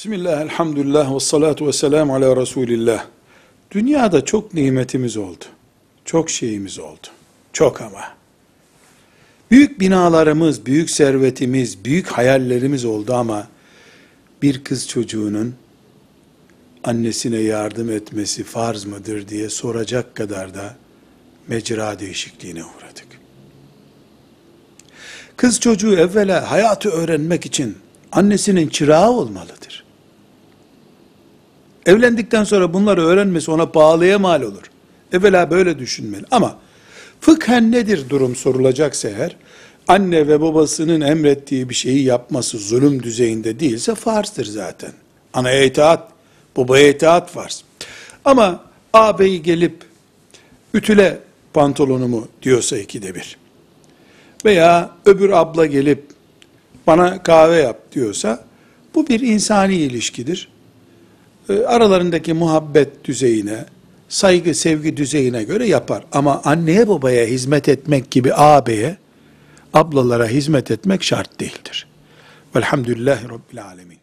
Bismillah, elhamdülillah, ve salatu ve selamu ala Resulillah. Dünyada çok nimetimiz oldu. Çok şeyimiz oldu. Çok ama. Büyük binalarımız, büyük servetimiz, büyük hayallerimiz oldu ama bir kız çocuğunun annesine yardım etmesi farz mıdır diye soracak kadar da mecra değişikliğine uğradık. Kız çocuğu evvela hayatı öğrenmek için annesinin çırağı olmalıdır. Evlendikten sonra bunları öğrenmesi ona pahalıya mal olur. Evvela böyle düşünmeli. Ama fıkhen nedir durum sorulacaksa eğer, anne ve babasının emrettiği bir şeyi yapması zulüm düzeyinde değilse farzdır zaten. Anaya itaat, babaya itaat farz. Ama ağabeyi gelip ütüle pantolonumu diyorsa ikide bir. Veya öbür abla gelip bana kahve yap diyorsa bu bir insani ilişkidir. E, aralarındaki muhabbet düzeyine, saygı, sevgi düzeyine göre yapar. Ama anneye babaya hizmet etmek gibi ağabeye, ablalara hizmet etmek şart değildir. Velhamdülillahi Rabbil Alemin.